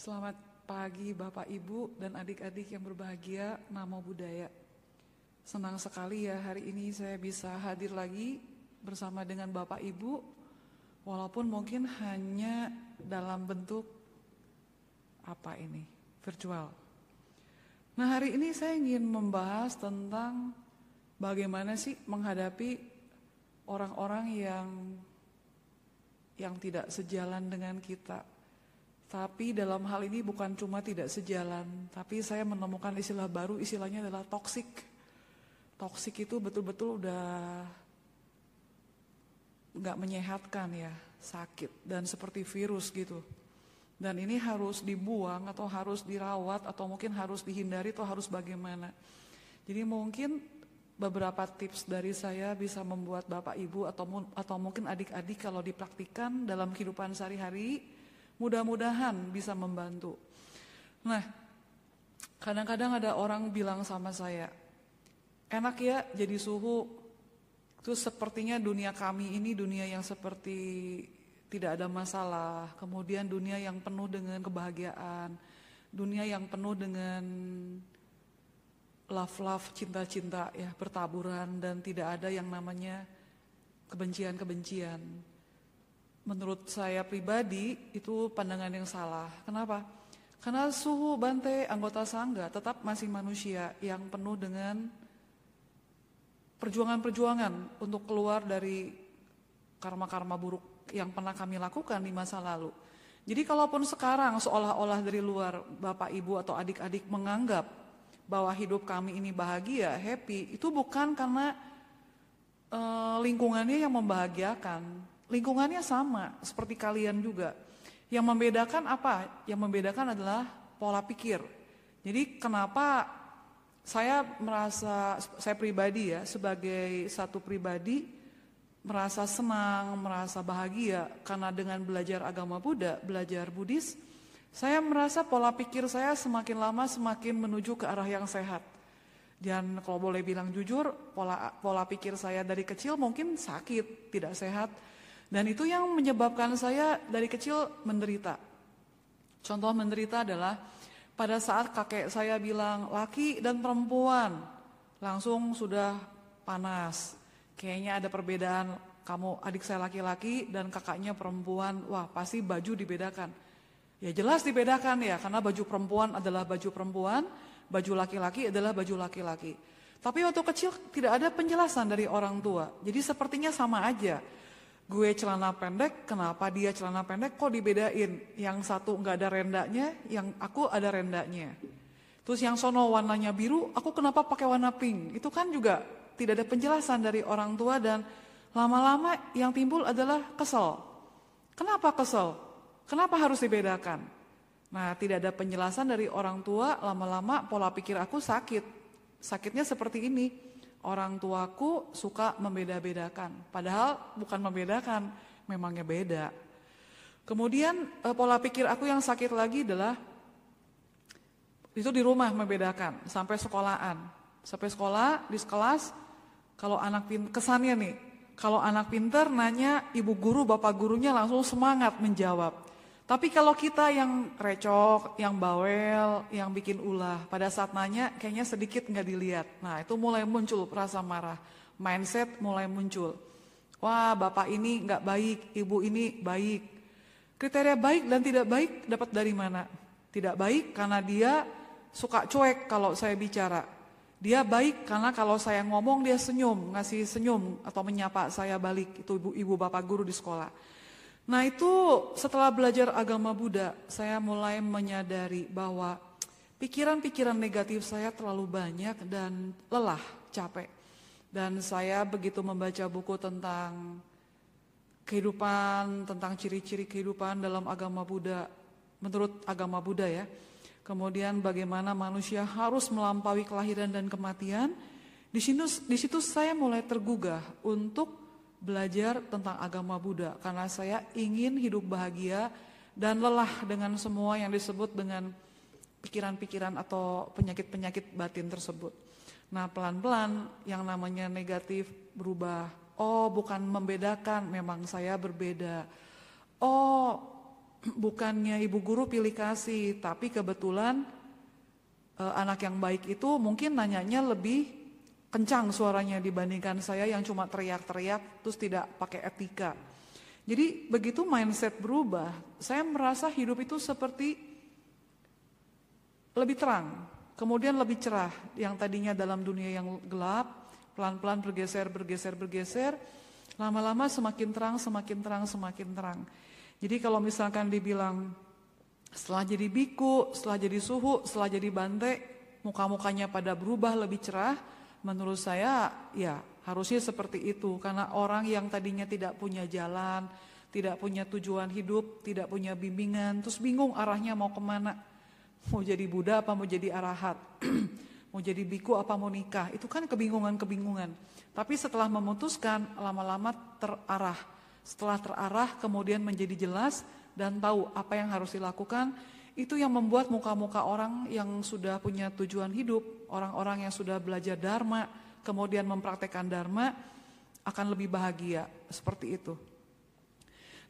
Selamat pagi Bapak Ibu dan adik-adik yang berbahagia, Namo Buddhaya. Senang sekali ya hari ini saya bisa hadir lagi bersama dengan Bapak Ibu, walaupun mungkin hanya dalam bentuk apa ini, virtual. Nah hari ini saya ingin membahas tentang bagaimana sih menghadapi orang-orang yang yang tidak sejalan dengan kita tapi dalam hal ini bukan cuma tidak sejalan, tapi saya menemukan istilah baru, istilahnya adalah toksik. Toksik itu betul-betul udah nggak menyehatkan ya, sakit dan seperti virus gitu. Dan ini harus dibuang atau harus dirawat atau mungkin harus dihindari atau harus bagaimana. Jadi mungkin beberapa tips dari saya bisa membuat Bapak Ibu atau atau mungkin adik-adik kalau dipraktikkan dalam kehidupan sehari-hari Mudah-mudahan bisa membantu. Nah, kadang-kadang ada orang bilang sama saya, enak ya jadi suhu, itu sepertinya dunia kami ini dunia yang seperti tidak ada masalah, kemudian dunia yang penuh dengan kebahagiaan, dunia yang penuh dengan love-love, cinta-cinta ya, bertaburan dan tidak ada yang namanya kebencian-kebencian menurut saya pribadi itu pandangan yang salah. Kenapa? Karena suhu Bante anggota sangga tetap masih manusia yang penuh dengan perjuangan-perjuangan untuk keluar dari karma-karma buruk yang pernah kami lakukan di masa lalu. Jadi kalaupun sekarang seolah-olah dari luar Bapak Ibu atau adik-adik menganggap bahwa hidup kami ini bahagia, happy, itu bukan karena uh, lingkungannya yang membahagiakan, lingkungannya sama seperti kalian juga. Yang membedakan apa? Yang membedakan adalah pola pikir. Jadi kenapa saya merasa saya pribadi ya sebagai satu pribadi merasa senang, merasa bahagia karena dengan belajar agama Buddha, belajar Buddhis, saya merasa pola pikir saya semakin lama semakin menuju ke arah yang sehat. Dan kalau boleh bilang jujur, pola pola pikir saya dari kecil mungkin sakit, tidak sehat. Dan itu yang menyebabkan saya dari kecil menderita. Contoh menderita adalah pada saat kakek saya bilang laki dan perempuan langsung sudah panas. Kayaknya ada perbedaan kamu adik saya laki-laki dan kakaknya perempuan. Wah pasti baju dibedakan. Ya jelas dibedakan ya karena baju perempuan adalah baju perempuan, baju laki-laki adalah baju laki-laki. Tapi waktu kecil tidak ada penjelasan dari orang tua. Jadi sepertinya sama aja gue celana pendek, kenapa dia celana pendek kok dibedain? Yang satu nggak ada rendanya, yang aku ada rendanya. Terus yang sono warnanya biru, aku kenapa pakai warna pink? Itu kan juga tidak ada penjelasan dari orang tua dan lama-lama yang timbul adalah kesel. Kenapa kesel? Kenapa harus dibedakan? Nah, tidak ada penjelasan dari orang tua, lama-lama pola pikir aku sakit. Sakitnya seperti ini orang tuaku suka membeda-bedakan. Padahal bukan membedakan, memangnya beda. Kemudian eh, pola pikir aku yang sakit lagi adalah itu di rumah membedakan sampai sekolahan. Sampai sekolah di kelas kalau anak pinter, kesannya nih, kalau anak pinter nanya ibu guru, bapak gurunya langsung semangat menjawab. Tapi kalau kita yang recok, yang bawel, yang bikin ulah, pada saat nanya kayaknya sedikit nggak dilihat. Nah itu mulai muncul rasa marah, mindset mulai muncul. Wah bapak ini nggak baik, ibu ini baik. Kriteria baik dan tidak baik dapat dari mana? Tidak baik karena dia suka cuek kalau saya bicara. Dia baik karena kalau saya ngomong dia senyum, ngasih senyum atau menyapa saya balik. Itu ibu, ibu bapak guru di sekolah. Nah itu setelah belajar agama Buddha, saya mulai menyadari bahwa pikiran-pikiran negatif saya terlalu banyak dan lelah, capek. Dan saya begitu membaca buku tentang kehidupan, tentang ciri-ciri kehidupan dalam agama Buddha, menurut agama Buddha ya. Kemudian bagaimana manusia harus melampaui kelahiran dan kematian. Di situ, di situ saya mulai tergugah untuk belajar tentang agama Buddha karena saya ingin hidup bahagia dan lelah dengan semua yang disebut dengan pikiran-pikiran atau penyakit-penyakit batin tersebut. Nah, pelan-pelan yang namanya negatif berubah. Oh, bukan membedakan, memang saya berbeda. Oh, bukannya ibu guru pilih kasih, tapi kebetulan uh, anak yang baik itu mungkin nanyanya lebih kencang suaranya dibandingkan saya yang cuma teriak-teriak terus tidak pakai etika. Jadi begitu mindset berubah, saya merasa hidup itu seperti lebih terang, kemudian lebih cerah. Yang tadinya dalam dunia yang gelap, pelan-pelan bergeser, bergeser, bergeser, lama-lama semakin terang, semakin terang, semakin terang. Jadi kalau misalkan dibilang setelah jadi biku, setelah jadi suhu, setelah jadi bante, muka-mukanya pada berubah lebih cerah. Menurut saya ya harusnya seperti itu. Karena orang yang tadinya tidak punya jalan, tidak punya tujuan hidup, tidak punya bimbingan, terus bingung arahnya mau ke mana. Mau jadi Buddha apa mau jadi arahat. mau jadi biku apa mau nikah. Itu kan kebingungan-kebingungan. Tapi setelah memutuskan lama-lama terarah. Setelah terarah kemudian menjadi jelas, dan tahu apa yang harus dilakukan, itu yang membuat muka-muka orang yang sudah punya tujuan hidup, orang-orang yang sudah belajar dharma, kemudian mempraktekkan dharma, akan lebih bahagia, seperti itu.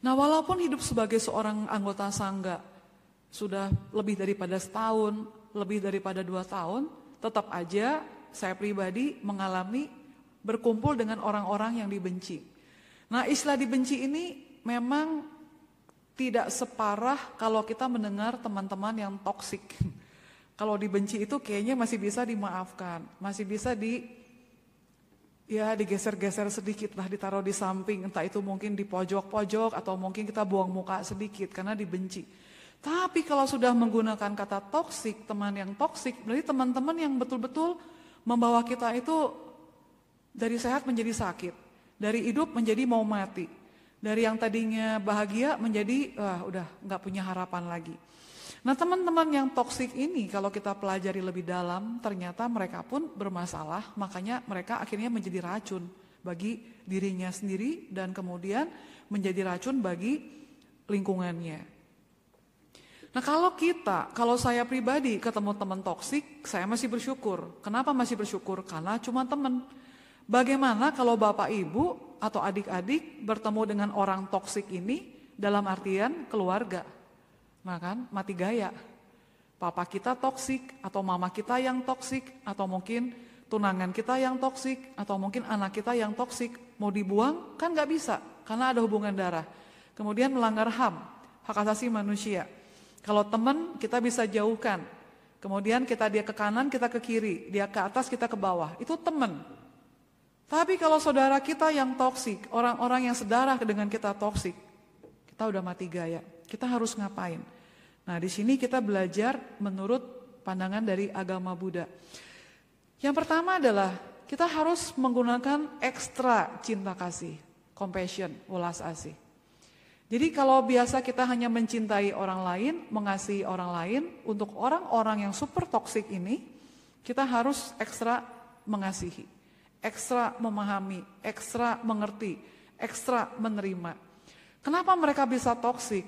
Nah walaupun hidup sebagai seorang anggota sangga, sudah lebih daripada setahun, lebih daripada dua tahun, tetap aja saya pribadi mengalami berkumpul dengan orang-orang yang dibenci. Nah istilah dibenci ini memang tidak separah kalau kita mendengar teman-teman yang toksik. Kalau dibenci itu kayaknya masih bisa dimaafkan, masih bisa di ya digeser-geser sedikit lah, ditaruh di samping, entah itu mungkin di pojok-pojok atau mungkin kita buang muka sedikit karena dibenci. Tapi kalau sudah menggunakan kata toksik, teman yang toksik, berarti teman-teman yang betul-betul membawa kita itu dari sehat menjadi sakit, dari hidup menjadi mau mati. Dari yang tadinya bahagia menjadi wah udah nggak punya harapan lagi. Nah teman-teman yang toksik ini kalau kita pelajari lebih dalam ternyata mereka pun bermasalah makanya mereka akhirnya menjadi racun bagi dirinya sendiri dan kemudian menjadi racun bagi lingkungannya. Nah kalau kita, kalau saya pribadi ketemu teman toksik, saya masih bersyukur. Kenapa masih bersyukur? Karena cuma teman. Bagaimana kalau bapak ibu atau adik-adik bertemu dengan orang toksik ini dalam artian keluarga? Nah kan, mati gaya. Papa kita toksik atau mama kita yang toksik atau mungkin tunangan kita yang toksik atau mungkin anak kita yang toksik mau dibuang kan nggak bisa karena ada hubungan darah. Kemudian melanggar HAM, hak asasi manusia. Kalau teman kita bisa jauhkan. Kemudian kita dia ke kanan, kita ke kiri, dia ke atas, kita ke bawah. Itu teman. Tapi kalau saudara kita yang toksik, orang-orang yang sedarah dengan kita toksik, kita udah mati gaya. Kita harus ngapain? Nah, di sini kita belajar menurut pandangan dari agama Buddha. Yang pertama adalah kita harus menggunakan ekstra cinta kasih, compassion, ulas asih. Jadi kalau biasa kita hanya mencintai orang lain, mengasihi orang lain, untuk orang-orang yang super toksik ini, kita harus ekstra mengasihi ekstra memahami, ekstra mengerti, ekstra menerima. Kenapa mereka bisa toksik?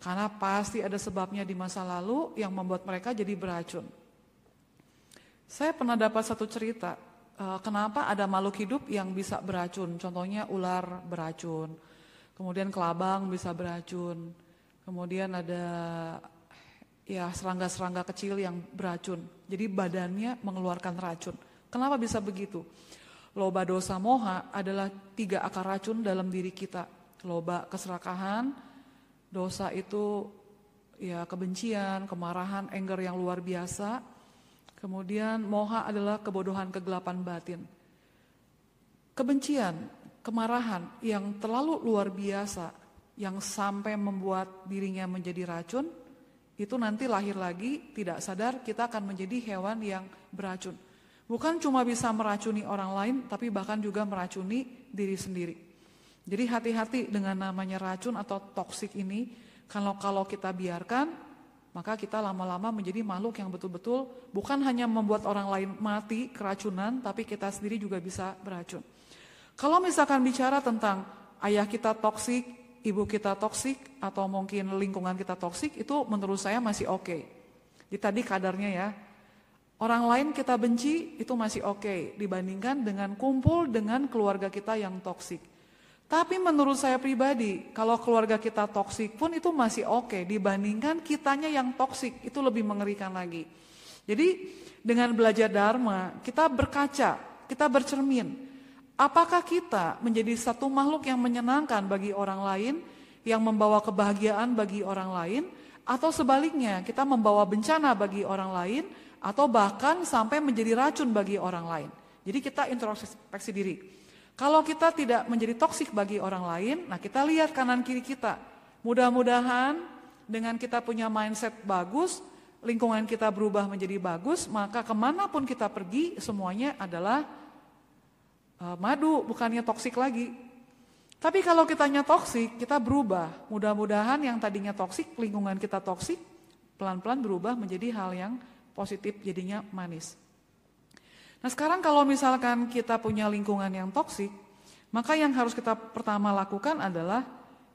Karena pasti ada sebabnya di masa lalu yang membuat mereka jadi beracun. Saya pernah dapat satu cerita, eh, kenapa ada makhluk hidup yang bisa beracun. Contohnya ular beracun, kemudian kelabang bisa beracun, kemudian ada ya serangga-serangga kecil yang beracun. Jadi badannya mengeluarkan racun. Kenapa bisa begitu? Loba dosa moha adalah tiga akar racun dalam diri kita. Loba keserakahan, dosa itu ya kebencian, kemarahan, anger yang luar biasa. Kemudian moha adalah kebodohan, kegelapan batin. Kebencian, kemarahan yang terlalu luar biasa, yang sampai membuat dirinya menjadi racun, itu nanti lahir lagi tidak sadar kita akan menjadi hewan yang beracun. Bukan cuma bisa meracuni orang lain, tapi bahkan juga meracuni diri sendiri. Jadi hati-hati dengan namanya racun atau toksik ini. Kalau kalau kita biarkan, maka kita lama-lama menjadi makhluk yang betul-betul bukan hanya membuat orang lain mati keracunan, tapi kita sendiri juga bisa beracun. Kalau misalkan bicara tentang ayah kita toksik, ibu kita toksik, atau mungkin lingkungan kita toksik, itu menurut saya masih oke. Okay. Jadi tadi kadarnya ya, Orang lain kita benci itu masih oke okay, dibandingkan dengan kumpul dengan keluarga kita yang toksik. Tapi menurut saya pribadi, kalau keluarga kita toksik pun itu masih oke okay, dibandingkan kitanya yang toksik itu lebih mengerikan lagi. Jadi dengan belajar dharma, kita berkaca, kita bercermin. Apakah kita menjadi satu makhluk yang menyenangkan bagi orang lain, yang membawa kebahagiaan bagi orang lain, atau sebaliknya kita membawa bencana bagi orang lain, atau bahkan sampai menjadi racun bagi orang lain. Jadi kita introspeksi diri. Kalau kita tidak menjadi toksik bagi orang lain, nah kita lihat kanan kiri kita. Mudah-mudahan dengan kita punya mindset bagus, lingkungan kita berubah menjadi bagus, maka ke mana pun kita pergi semuanya adalah uh, madu, bukannya toksik lagi. Tapi kalau kitanya toksik, kita berubah. Mudah-mudahan yang tadinya toksik, lingkungan kita toksik, pelan-pelan berubah menjadi hal yang positif, jadinya manis. Nah sekarang kalau misalkan kita punya lingkungan yang toksik, maka yang harus kita pertama lakukan adalah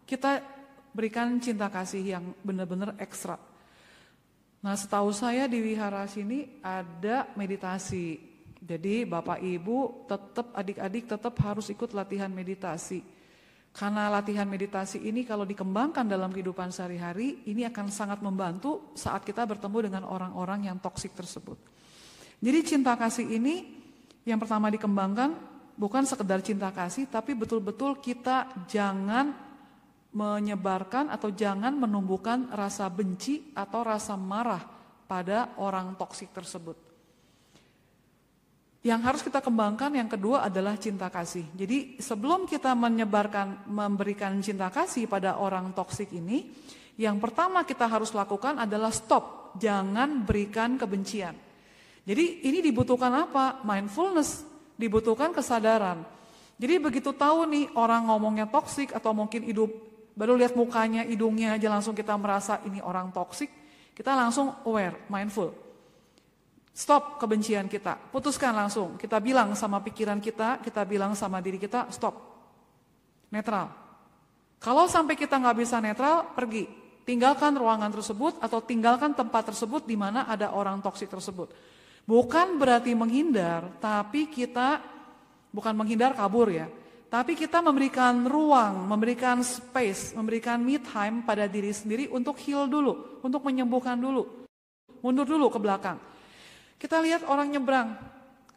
kita berikan cinta kasih yang benar-benar ekstra. Nah setahu saya di wihara sini ada meditasi. Jadi bapak ibu tetap adik-adik tetap harus ikut latihan meditasi. Karena latihan meditasi ini kalau dikembangkan dalam kehidupan sehari-hari, ini akan sangat membantu saat kita bertemu dengan orang-orang yang toksik tersebut. Jadi cinta kasih ini yang pertama dikembangkan bukan sekedar cinta kasih, tapi betul-betul kita jangan menyebarkan atau jangan menumbuhkan rasa benci atau rasa marah pada orang toksik tersebut. Yang harus kita kembangkan yang kedua adalah cinta kasih. Jadi sebelum kita menyebarkan, memberikan cinta kasih pada orang toksik ini, yang pertama kita harus lakukan adalah stop, jangan berikan kebencian. Jadi ini dibutuhkan apa? Mindfulness, dibutuhkan kesadaran. Jadi begitu tahu nih orang ngomongnya toksik atau mungkin hidup baru lihat mukanya, hidungnya aja langsung kita merasa ini orang toksik, kita langsung aware, mindful. Stop kebencian kita, putuskan langsung. Kita bilang sama pikiran kita, kita bilang sama diri kita, stop. Netral. Kalau sampai kita nggak bisa netral, pergi. Tinggalkan ruangan tersebut atau tinggalkan tempat tersebut di mana ada orang toksik tersebut. Bukan berarti menghindar, tapi kita bukan menghindar kabur ya. Tapi kita memberikan ruang, memberikan space, memberikan me time pada diri sendiri untuk heal dulu, untuk menyembuhkan dulu. Mundur dulu ke belakang. Kita lihat orang nyebrang.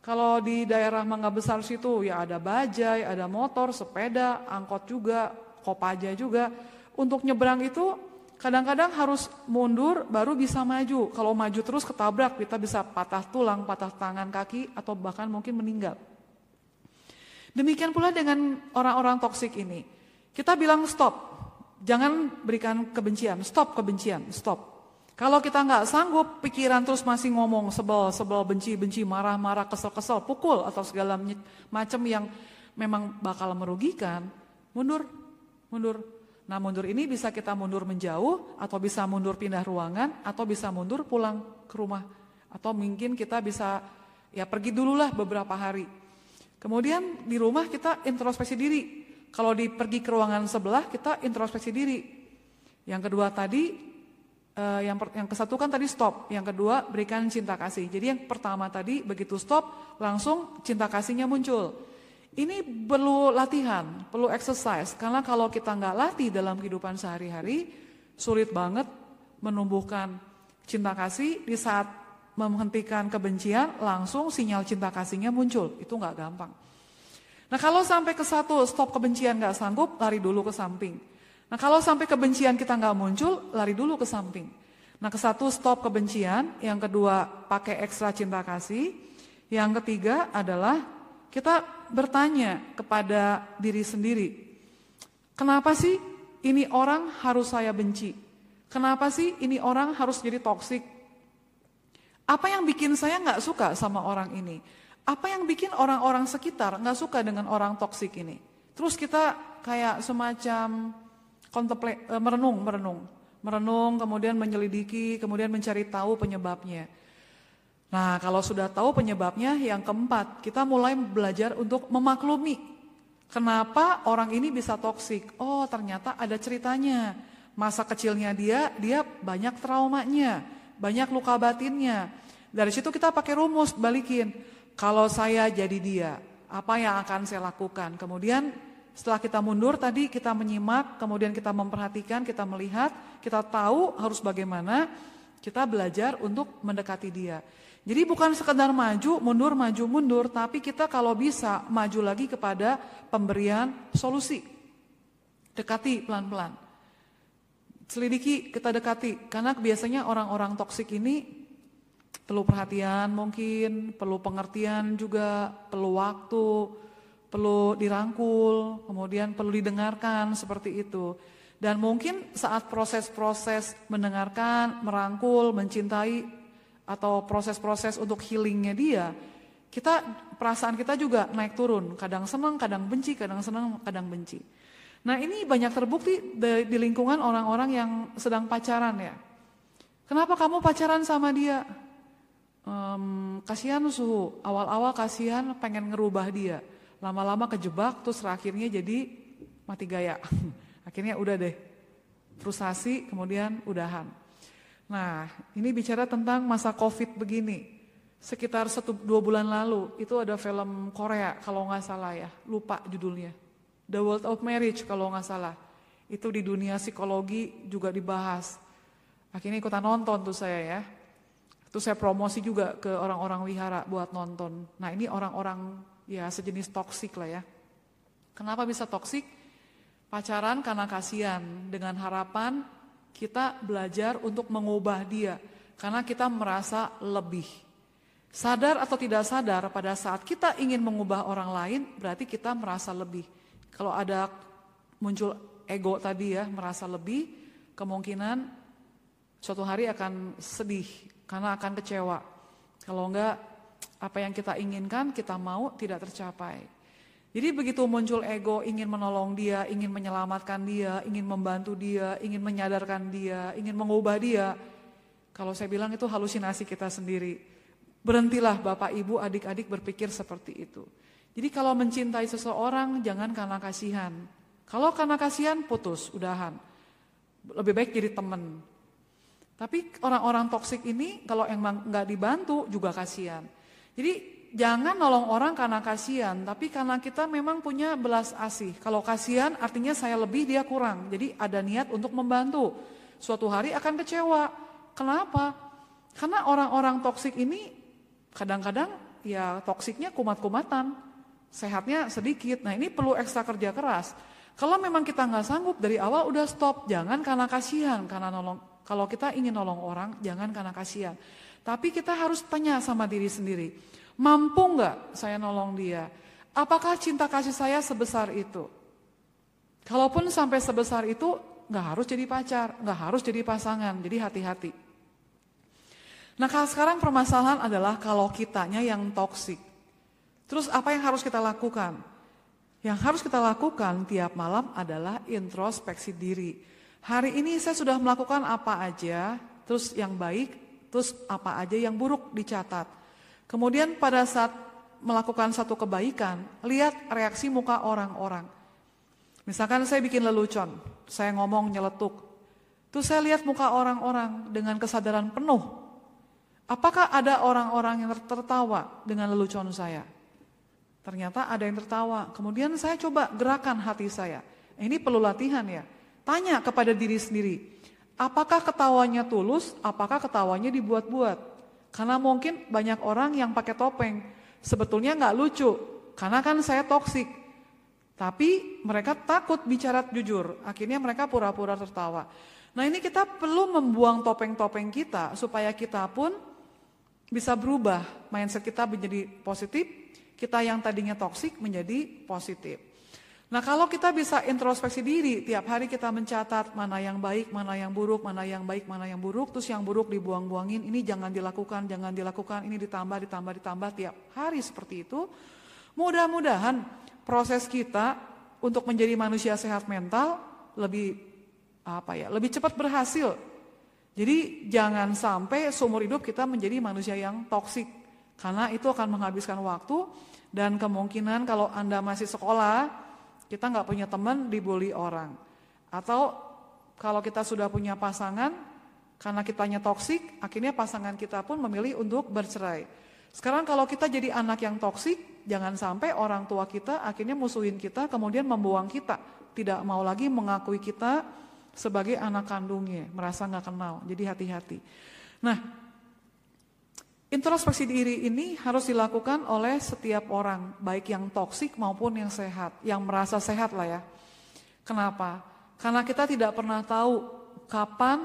Kalau di daerah Mangga Besar situ ya ada bajai, ada motor, sepeda, angkot juga, kopaja juga. Untuk nyebrang itu Kadang-kadang harus mundur baru bisa maju. Kalau maju terus ketabrak, kita bisa patah tulang, patah tangan, kaki, atau bahkan mungkin meninggal. Demikian pula dengan orang-orang toksik ini. Kita bilang stop, jangan berikan kebencian, stop kebencian, stop. Kalau kita nggak sanggup, pikiran terus masih ngomong sebel, sebel, benci, benci, marah, marah, kesel, kesel, pukul atau segala macam yang memang bakal merugikan, mundur, mundur, Nah mundur ini bisa kita mundur menjauh atau bisa mundur pindah ruangan atau bisa mundur pulang ke rumah. Atau mungkin kita bisa ya pergi dululah beberapa hari. Kemudian di rumah kita introspeksi diri. Kalau di pergi ke ruangan sebelah kita introspeksi diri. Yang kedua tadi eh, yang per, yang kesatu kan tadi stop, yang kedua berikan cinta kasih. Jadi yang pertama tadi begitu stop langsung cinta kasihnya muncul. Ini perlu latihan, perlu exercise. Karena kalau kita nggak latih dalam kehidupan sehari-hari, sulit banget menumbuhkan cinta kasih di saat menghentikan kebencian, langsung sinyal cinta kasihnya muncul. Itu nggak gampang. Nah kalau sampai ke satu stop kebencian nggak sanggup, lari dulu ke samping. Nah kalau sampai kebencian kita nggak muncul, lari dulu ke samping. Nah ke satu stop kebencian, yang kedua pakai ekstra cinta kasih, yang ketiga adalah kita bertanya kepada diri sendiri, kenapa sih ini orang harus saya benci? Kenapa sih ini orang harus jadi toksik? Apa yang bikin saya nggak suka sama orang ini? Apa yang bikin orang-orang sekitar nggak suka dengan orang toksik ini? Terus kita kayak semacam kontemple, eh, merenung, merenung, merenung, kemudian menyelidiki, kemudian mencari tahu penyebabnya. Nah, kalau sudah tahu penyebabnya, yang keempat, kita mulai belajar untuk memaklumi. Kenapa orang ini bisa toksik? Oh, ternyata ada ceritanya. Masa kecilnya dia, dia banyak traumanya, banyak luka batinnya. Dari situ kita pakai rumus, balikin. Kalau saya jadi dia, apa yang akan saya lakukan? Kemudian Setelah kita mundur tadi kita menyimak, kemudian kita memperhatikan, kita melihat, kita tahu harus bagaimana, kita belajar untuk mendekati dia. Jadi bukan sekedar maju, mundur, maju, mundur, tapi kita kalau bisa maju lagi kepada pemberian solusi. Dekati pelan-pelan. Selidiki, kita dekati. Karena biasanya orang-orang toksik ini perlu perhatian mungkin, perlu pengertian juga, perlu waktu, perlu dirangkul, kemudian perlu didengarkan seperti itu. Dan mungkin saat proses-proses mendengarkan, merangkul, mencintai, atau proses-proses untuk healingnya dia, kita perasaan kita juga naik turun, kadang senang, kadang benci, kadang senang, kadang benci. Nah ini banyak terbukti di, lingkungan orang-orang yang sedang pacaran ya. Kenapa kamu pacaran sama dia? Um, kasihan suhu, awal-awal kasihan pengen ngerubah dia lama-lama kejebak terus akhirnya jadi mati gaya. akhirnya udah deh, frustasi kemudian udahan. Nah ini bicara tentang masa covid begini. Sekitar satu dua bulan lalu itu ada film Korea kalau nggak salah ya, lupa judulnya. The World of Marriage kalau nggak salah. Itu di dunia psikologi juga dibahas. Akhirnya ikutan nonton tuh saya ya. Itu saya promosi juga ke orang-orang wihara buat nonton. Nah ini orang-orang ya sejenis toksik lah ya. Kenapa bisa toksik? Pacaran karena kasihan dengan harapan kita belajar untuk mengubah dia karena kita merasa lebih. Sadar atau tidak sadar pada saat kita ingin mengubah orang lain berarti kita merasa lebih. Kalau ada muncul ego tadi ya merasa lebih kemungkinan suatu hari akan sedih karena akan kecewa. Kalau enggak apa yang kita inginkan, kita mau tidak tercapai. Jadi begitu muncul ego ingin menolong dia, ingin menyelamatkan dia, ingin membantu dia, ingin menyadarkan dia, ingin mengubah dia. Kalau saya bilang itu halusinasi kita sendiri. Berhentilah Bapak Ibu adik-adik berpikir seperti itu. Jadi kalau mencintai seseorang jangan karena kasihan. Kalau karena kasihan putus, udahan. Lebih baik jadi teman. Tapi orang-orang toksik ini kalau emang nggak dibantu juga kasihan. Jadi jangan nolong orang karena kasihan, tapi karena kita memang punya belas asih. Kalau kasihan artinya saya lebih, dia kurang. Jadi ada niat untuk membantu. Suatu hari akan kecewa. Kenapa? Karena orang-orang toksik ini kadang-kadang ya toksiknya kumat-kumatan. Sehatnya sedikit. Nah ini perlu ekstra kerja keras. Kalau memang kita nggak sanggup dari awal udah stop. Jangan karena kasihan, karena nolong. Kalau kita ingin nolong orang, jangan karena kasihan. Tapi kita harus tanya sama diri sendiri, mampu nggak saya nolong dia? Apakah cinta kasih saya sebesar itu? Kalaupun sampai sebesar itu, nggak harus jadi pacar, nggak harus jadi pasangan, jadi hati-hati. Nah sekarang permasalahan adalah kalau kitanya yang toksik. Terus apa yang harus kita lakukan? Yang harus kita lakukan tiap malam adalah introspeksi diri. Hari ini saya sudah melakukan apa aja, terus yang baik, Terus apa aja yang buruk dicatat. Kemudian pada saat melakukan satu kebaikan, lihat reaksi muka orang-orang. Misalkan saya bikin lelucon, saya ngomong nyeletuk. Terus saya lihat muka orang-orang dengan kesadaran penuh. Apakah ada orang-orang yang tertawa dengan lelucon saya? Ternyata ada yang tertawa. Kemudian saya coba gerakan hati saya. Ini perlu latihan ya. Tanya kepada diri sendiri, Apakah ketawanya tulus? Apakah ketawanya dibuat-buat? Karena mungkin banyak orang yang pakai topeng. Sebetulnya nggak lucu, karena kan saya toksik. Tapi mereka takut bicara jujur, akhirnya mereka pura-pura tertawa. Nah ini kita perlu membuang topeng-topeng kita supaya kita pun bisa berubah. Mindset kita menjadi positif, kita yang tadinya toksik menjadi positif. Nah kalau kita bisa introspeksi diri, tiap hari kita mencatat mana yang baik, mana yang buruk, mana yang baik, mana yang buruk, terus yang buruk dibuang-buangin, ini jangan dilakukan, jangan dilakukan, ini ditambah, ditambah, ditambah tiap hari seperti itu. Mudah-mudahan proses kita untuk menjadi manusia sehat mental lebih apa ya, lebih cepat berhasil. Jadi jangan sampai seumur hidup kita menjadi manusia yang toksik, karena itu akan menghabiskan waktu dan kemungkinan kalau anda masih sekolah kita nggak punya teman dibully orang. Atau kalau kita sudah punya pasangan, karena kitanya toksik, akhirnya pasangan kita pun memilih untuk bercerai. Sekarang kalau kita jadi anak yang toksik, jangan sampai orang tua kita akhirnya musuhin kita, kemudian membuang kita. Tidak mau lagi mengakui kita sebagai anak kandungnya, merasa nggak kenal. Jadi hati-hati. Nah, introspeksi diri ini harus dilakukan oleh setiap orang, baik yang toksik maupun yang sehat, yang merasa sehat lah ya. Kenapa? Karena kita tidak pernah tahu kapan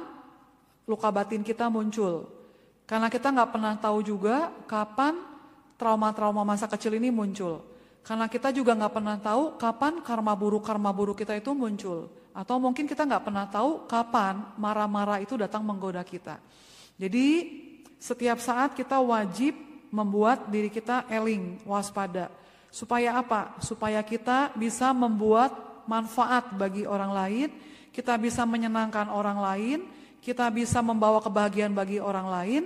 luka batin kita muncul. Karena kita nggak pernah tahu juga kapan trauma-trauma masa kecil ini muncul. Karena kita juga nggak pernah tahu kapan karma buruk-karma buruk kita itu muncul. Atau mungkin kita nggak pernah tahu kapan marah-marah itu datang menggoda kita. Jadi setiap saat kita wajib membuat diri kita eling, waspada. Supaya apa? Supaya kita bisa membuat manfaat bagi orang lain, kita bisa menyenangkan orang lain, kita bisa membawa kebahagiaan bagi orang lain,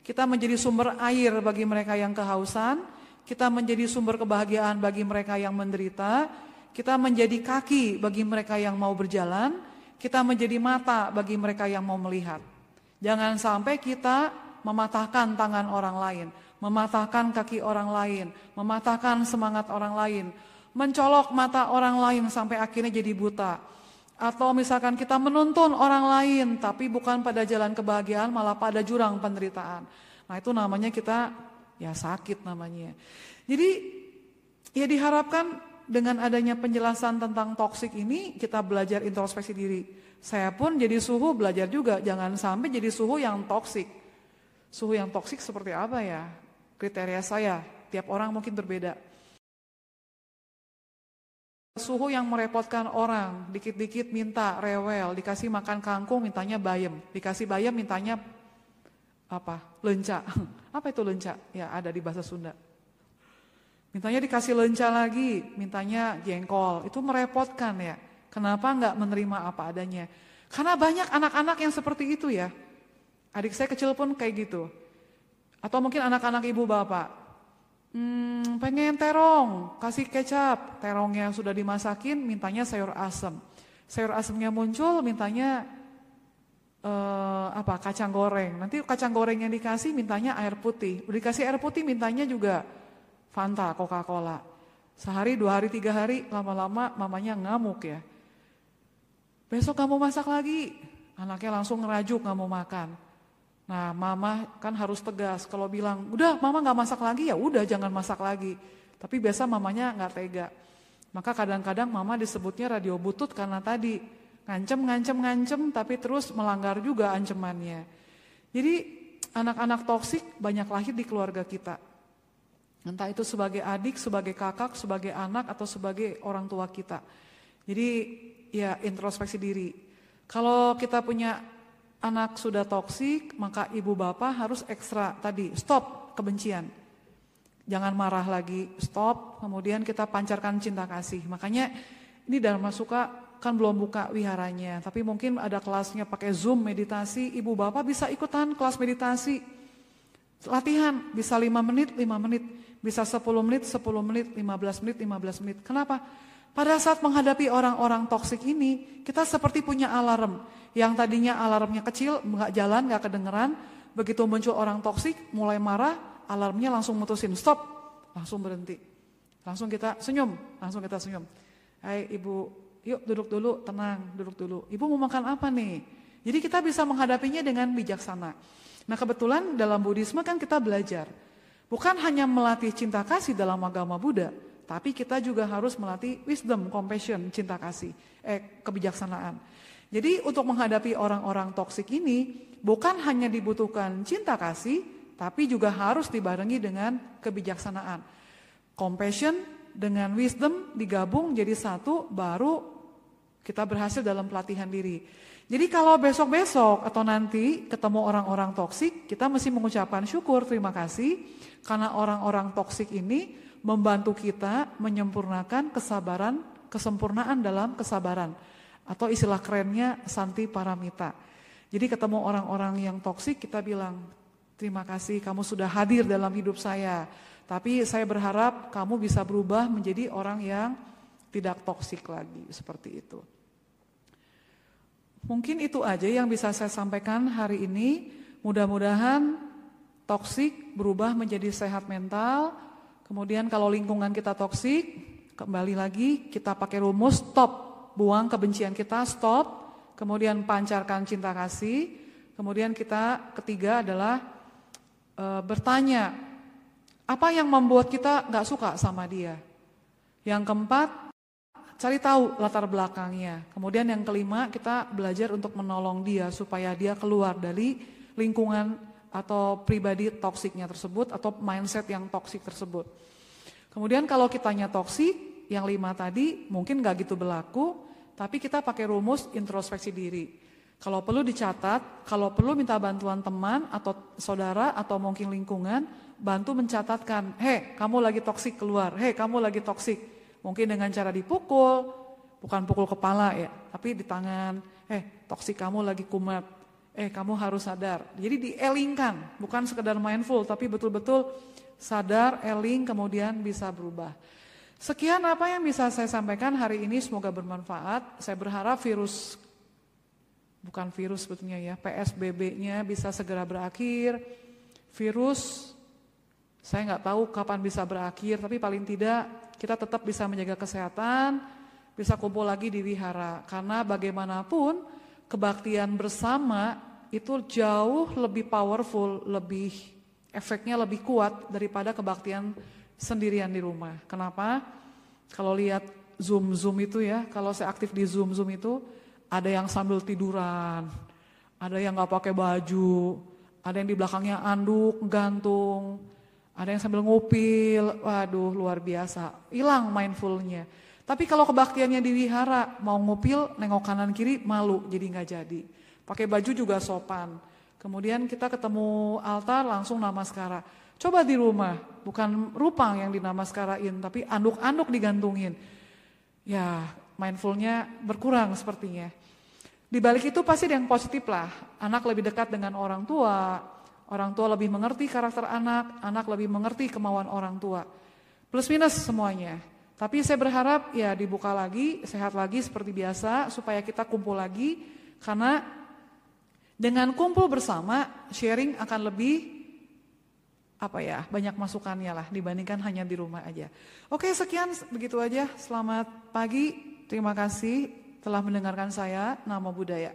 kita menjadi sumber air bagi mereka yang kehausan, kita menjadi sumber kebahagiaan bagi mereka yang menderita, kita menjadi kaki bagi mereka yang mau berjalan, kita menjadi mata bagi mereka yang mau melihat. Jangan sampai kita mematahkan tangan orang lain, mematahkan kaki orang lain, mematahkan semangat orang lain, mencolok mata orang lain sampai akhirnya jadi buta atau misalkan kita menuntun orang lain tapi bukan pada jalan kebahagiaan malah pada jurang penderitaan. Nah itu namanya kita ya sakit namanya. Jadi ya diharapkan dengan adanya penjelasan tentang toksik ini kita belajar introspeksi diri. Saya pun jadi suhu belajar juga jangan sampai jadi suhu yang toksik. Suhu yang toksik seperti apa ya? Kriteria saya tiap orang mungkin berbeda. Suhu yang merepotkan orang, dikit-dikit minta rewel, dikasih makan kangkung mintanya bayam, dikasih bayam mintanya apa? Lenca. Apa itu lenca? Ya ada di bahasa Sunda. Mintanya dikasih lenca lagi, mintanya jengkol. Itu merepotkan ya. Kenapa nggak menerima apa adanya? Karena banyak anak-anak yang seperti itu ya. Adik saya kecil pun kayak gitu. Atau mungkin anak-anak ibu bapak. Hmm, pengen terong, kasih kecap. Terongnya sudah dimasakin, mintanya sayur asem. Sayur asemnya muncul, mintanya uh, apa? Kacang goreng. Nanti kacang goreng yang dikasih, mintanya air putih. Dikasih air putih, mintanya juga Fanta, Coca-Cola. Sehari, dua hari, tiga hari, lama-lama mamanya ngamuk ya. Besok kamu masak lagi, anaknya langsung ngerajuk nggak mau makan. Nah, mama kan harus tegas. Kalau bilang, udah mama nggak masak lagi ya udah jangan masak lagi. Tapi biasa mamanya nggak tega. Maka kadang-kadang mama disebutnya radio butut karena tadi ngancem, ngancem, ngancem, tapi terus melanggar juga ancamannya. Jadi anak-anak toksik banyak lahir di keluarga kita. Entah itu sebagai adik, sebagai kakak, sebagai anak, atau sebagai orang tua kita. Jadi ya introspeksi diri. Kalau kita punya anak sudah toksik, maka ibu bapak harus ekstra tadi, stop kebencian. Jangan marah lagi, stop, kemudian kita pancarkan cinta kasih. Makanya ini dalam Suka kan belum buka wiharanya, tapi mungkin ada kelasnya pakai Zoom meditasi, ibu bapak bisa ikutan kelas meditasi. Latihan bisa 5 menit, 5 menit, bisa 10 menit, 10 menit, 15 menit, 15 menit. Kenapa? Pada saat menghadapi orang-orang toksik ini, kita seperti punya alarm. Yang tadinya alarmnya kecil, nggak jalan, nggak kedengeran. Begitu muncul orang toksik, mulai marah, alarmnya langsung mutusin, stop, langsung berhenti. Langsung kita senyum, langsung kita senyum. Hai ibu, yuk duduk dulu, tenang, duduk dulu. Ibu mau makan apa nih? Jadi kita bisa menghadapinya dengan bijaksana. Nah kebetulan dalam Buddhisme kan kita belajar. Bukan hanya melatih cinta kasih dalam agama Buddha, tapi kita juga harus melatih wisdom, compassion, cinta kasih, eh kebijaksanaan. Jadi untuk menghadapi orang-orang toksik ini bukan hanya dibutuhkan cinta kasih, tapi juga harus dibarengi dengan kebijaksanaan. Compassion dengan wisdom digabung jadi satu, baru kita berhasil dalam pelatihan diri. Jadi kalau besok-besok atau nanti ketemu orang-orang toksik, kita mesti mengucapkan syukur, terima kasih, karena orang-orang toksik ini membantu kita menyempurnakan kesabaran, kesempurnaan dalam kesabaran. Atau istilah kerennya Santi Paramita. Jadi ketemu orang-orang yang toksik kita bilang, terima kasih kamu sudah hadir dalam hidup saya. Tapi saya berharap kamu bisa berubah menjadi orang yang tidak toksik lagi, seperti itu. Mungkin itu aja yang bisa saya sampaikan hari ini. Mudah-mudahan toksik berubah menjadi sehat mental. Kemudian kalau lingkungan kita toksik, kembali lagi kita pakai rumus stop. Buang kebencian kita, stop. Kemudian pancarkan cinta kasih. Kemudian kita ketiga adalah e, bertanya, apa yang membuat kita nggak suka sama dia? Yang keempat, cari tahu latar belakangnya. Kemudian yang kelima, kita belajar untuk menolong dia supaya dia keluar dari lingkungan atau pribadi toksiknya tersebut atau mindset yang toksik tersebut. Kemudian kalau kitanya toksik, yang lima tadi mungkin nggak gitu berlaku, tapi kita pakai rumus introspeksi diri. Kalau perlu dicatat, kalau perlu minta bantuan teman atau saudara atau mungkin lingkungan, bantu mencatatkan, hei kamu lagi toksik keluar, hei kamu lagi toksik. Mungkin dengan cara dipukul, bukan pukul kepala ya, tapi di tangan, eh toksik kamu lagi kumat, eh kamu harus sadar. Jadi dielingkan, bukan sekedar mindful, tapi betul-betul sadar, eling, kemudian bisa berubah. Sekian apa yang bisa saya sampaikan hari ini, semoga bermanfaat. Saya berharap virus bukan virus sebetulnya ya, PSBB-nya bisa segera berakhir. Virus, saya nggak tahu kapan bisa berakhir, tapi paling tidak kita tetap bisa menjaga kesehatan, bisa kumpul lagi di wihara. Karena bagaimanapun kebaktian bersama itu jauh lebih powerful, lebih efeknya lebih kuat daripada kebaktian sendirian di rumah. Kenapa? Kalau lihat Zoom-Zoom itu ya, kalau saya aktif di Zoom-Zoom itu, ada yang sambil tiduran, ada yang nggak pakai baju, ada yang di belakangnya anduk, gantung, ada yang sambil ngupil, waduh luar biasa, hilang mindfulnya. Tapi kalau kebaktiannya di wihara, mau ngupil, nengok kanan kiri, malu, jadi nggak jadi. Pakai baju juga sopan. Kemudian kita ketemu altar langsung namaskara. Coba di rumah, bukan rupang yang dinamaskarain, tapi anduk-anduk digantungin. Ya, mindfulnya berkurang sepertinya. Di balik itu pasti ada yang positif lah. Anak lebih dekat dengan orang tua, orang tua lebih mengerti karakter anak, anak lebih mengerti kemauan orang tua. Plus minus semuanya. Tapi saya berharap ya dibuka lagi, sehat lagi seperti biasa supaya kita kumpul lagi karena dengan kumpul bersama sharing akan lebih apa ya banyak masukannya lah dibandingkan hanya di rumah aja. Oke sekian begitu aja. Selamat pagi. Terima kasih telah mendengarkan saya, nama budaya.